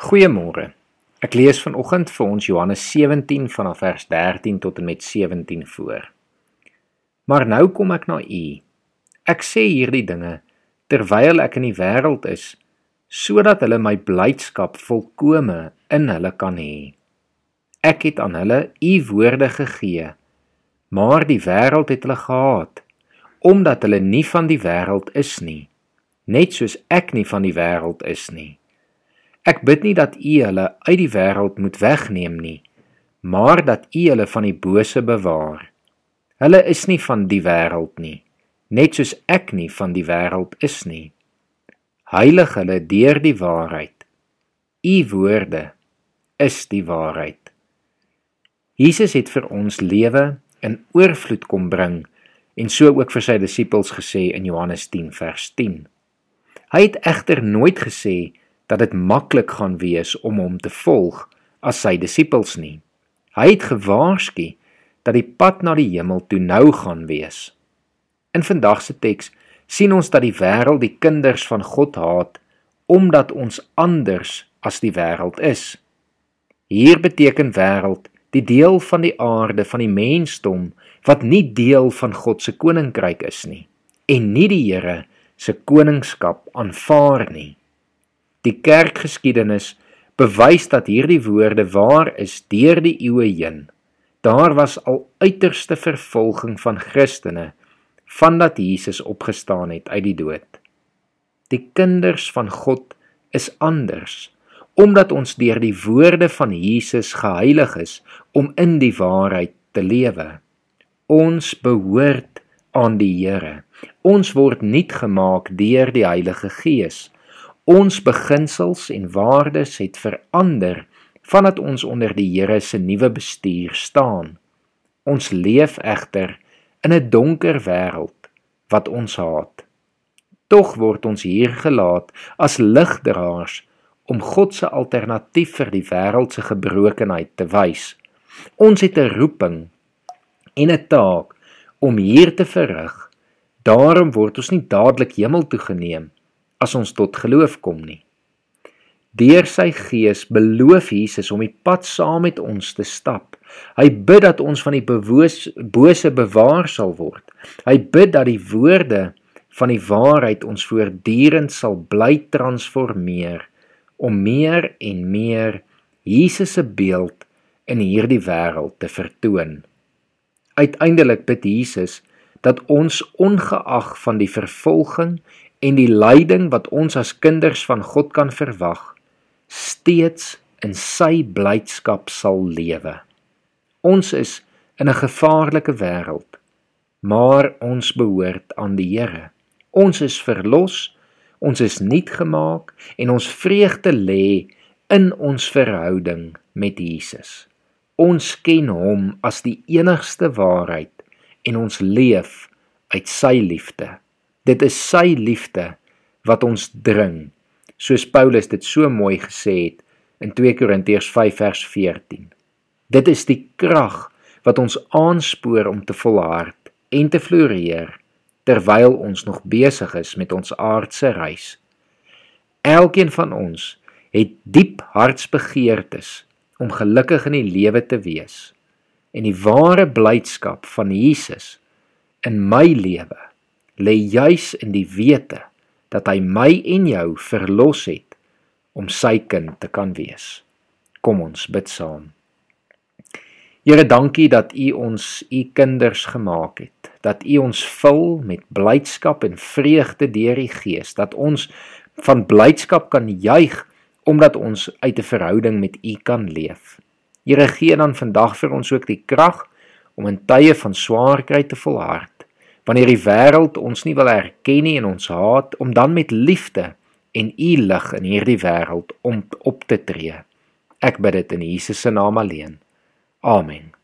Goeiemôre. Ek lees vanoggend vir ons Johannes 17 vanaf vers 13 tot en met 17 voor. Maar nou kom ek na u. Ek sê hierdie dinge terwyl ek in die wêreld is, sodat hulle my blydskap volkome in hulle kan hê. Ek het aan hulle u woorde gegee, maar die wêreld het hulle gehaat omdat hulle nie van die wêreld is nie, net soos ek nie van die wêreld is nie. Ek bid nie dat U hulle uit die wêreld moet wegneem nie, maar dat U hulle van die bose bewaar. Hulle is nie van die wêreld nie, net soos ek nie van die wêreld is nie. Heilig hulle deur die waarheid. U woorde is die waarheid. Jesus het vir ons lewe in oorvloed kom bring en so ook vir sy disippels gesê in Johannes 10 vers 10. Hy het egter nooit gesê dat dit maklik gaan wees om hom te volg as sy disippels nie. Hy het gewaarsku dat die pad na die hemel toe nou gaan wees. In vandag se teks sien ons dat die wêreld die kinders van God haat omdat ons anders as die wêreld is. Hier beteken wêreld die deel van die aarde van die mensdom wat nie deel van God se koninkryk is nie en nie die Here se koningskap aanvaar nie. Die kerkgeskiedenis bewys dat hierdie woorde waar is deur die eeue heen. Daar was al uiterste vervolging van Christene vandat Jesus opgestaan het uit die dood. Die kinders van God is anders omdat ons deur die woorde van Jesus geheilig is om in die waarheid te lewe. Ons behoort aan die Here. Ons word nuut gemaak deur die Heilige Gees. Ons beginsels en waardes het verander vandat ons onder die Here se nuwe bestuur staan. Ons leef egter in 'n donker wêreld wat ons haat. Tog word ons hier gelaat as ligdraers om God se alternatief vir die wêreld se gebrokenheid te wys. Ons het 'n roeping en 'n taak om hier te verrig. Daarom word ons nie dadelik hemel toe geneem as ons tot geloof kom nie. Deur sy gees beloof Jesus om die pad saam met ons te stap. Hy bid dat ons van die bewoos, bose bewaar sal word. Hy bid dat die woorde van die waarheid ons voortdurend sal bly transformeer om meer en meer Jesus se beeld in hierdie wêreld te vertoon. Uiteindelik bid Jesus dat ons ongeag van die vervolging en die lyding wat ons as kinders van God kan verwag, steeds in sy blydskap sal lewe. Ons is in 'n gevaarlike wêreld, maar ons behoort aan die Here. Ons is verlos, ons is nuut gemaak en ons vreugde lê in ons verhouding met Jesus. Ons ken hom as die enigste waarheid en ons leef uit sy liefde. Dit is sy liefde wat ons dring, soos Paulus dit so mooi gesê het in 2 Korintiërs 5 vers 14. Dit is die krag wat ons aanspoor om te volhard en te floreer terwyl ons nog besig is met ons aardse reis. Elkeen van ons het diep hartsbegeertes om gelukkig in die lewe te wees en die ware blydskap van Jesus in my lewe lê juis in die wete dat hy my en jou verlos het om sy kind te kan wees. Kom ons bid saam. Here, dankie dat U ons U kinders gemaak het, dat U ons vul met blydskap en vreugde deur die Gees, dat ons van blydskap kan juig omdat ons uit 'n verhouding met U kan leef. Here, gee dan vandag vir ons ook die krag om in tye van swaar kry te volhard wanneer die wêreld ons nie wil erken nie en ons haat om dan met liefde en u lig in hierdie wêreld om op te tree. Ek bid dit in Jesus se naam alleen. Amen.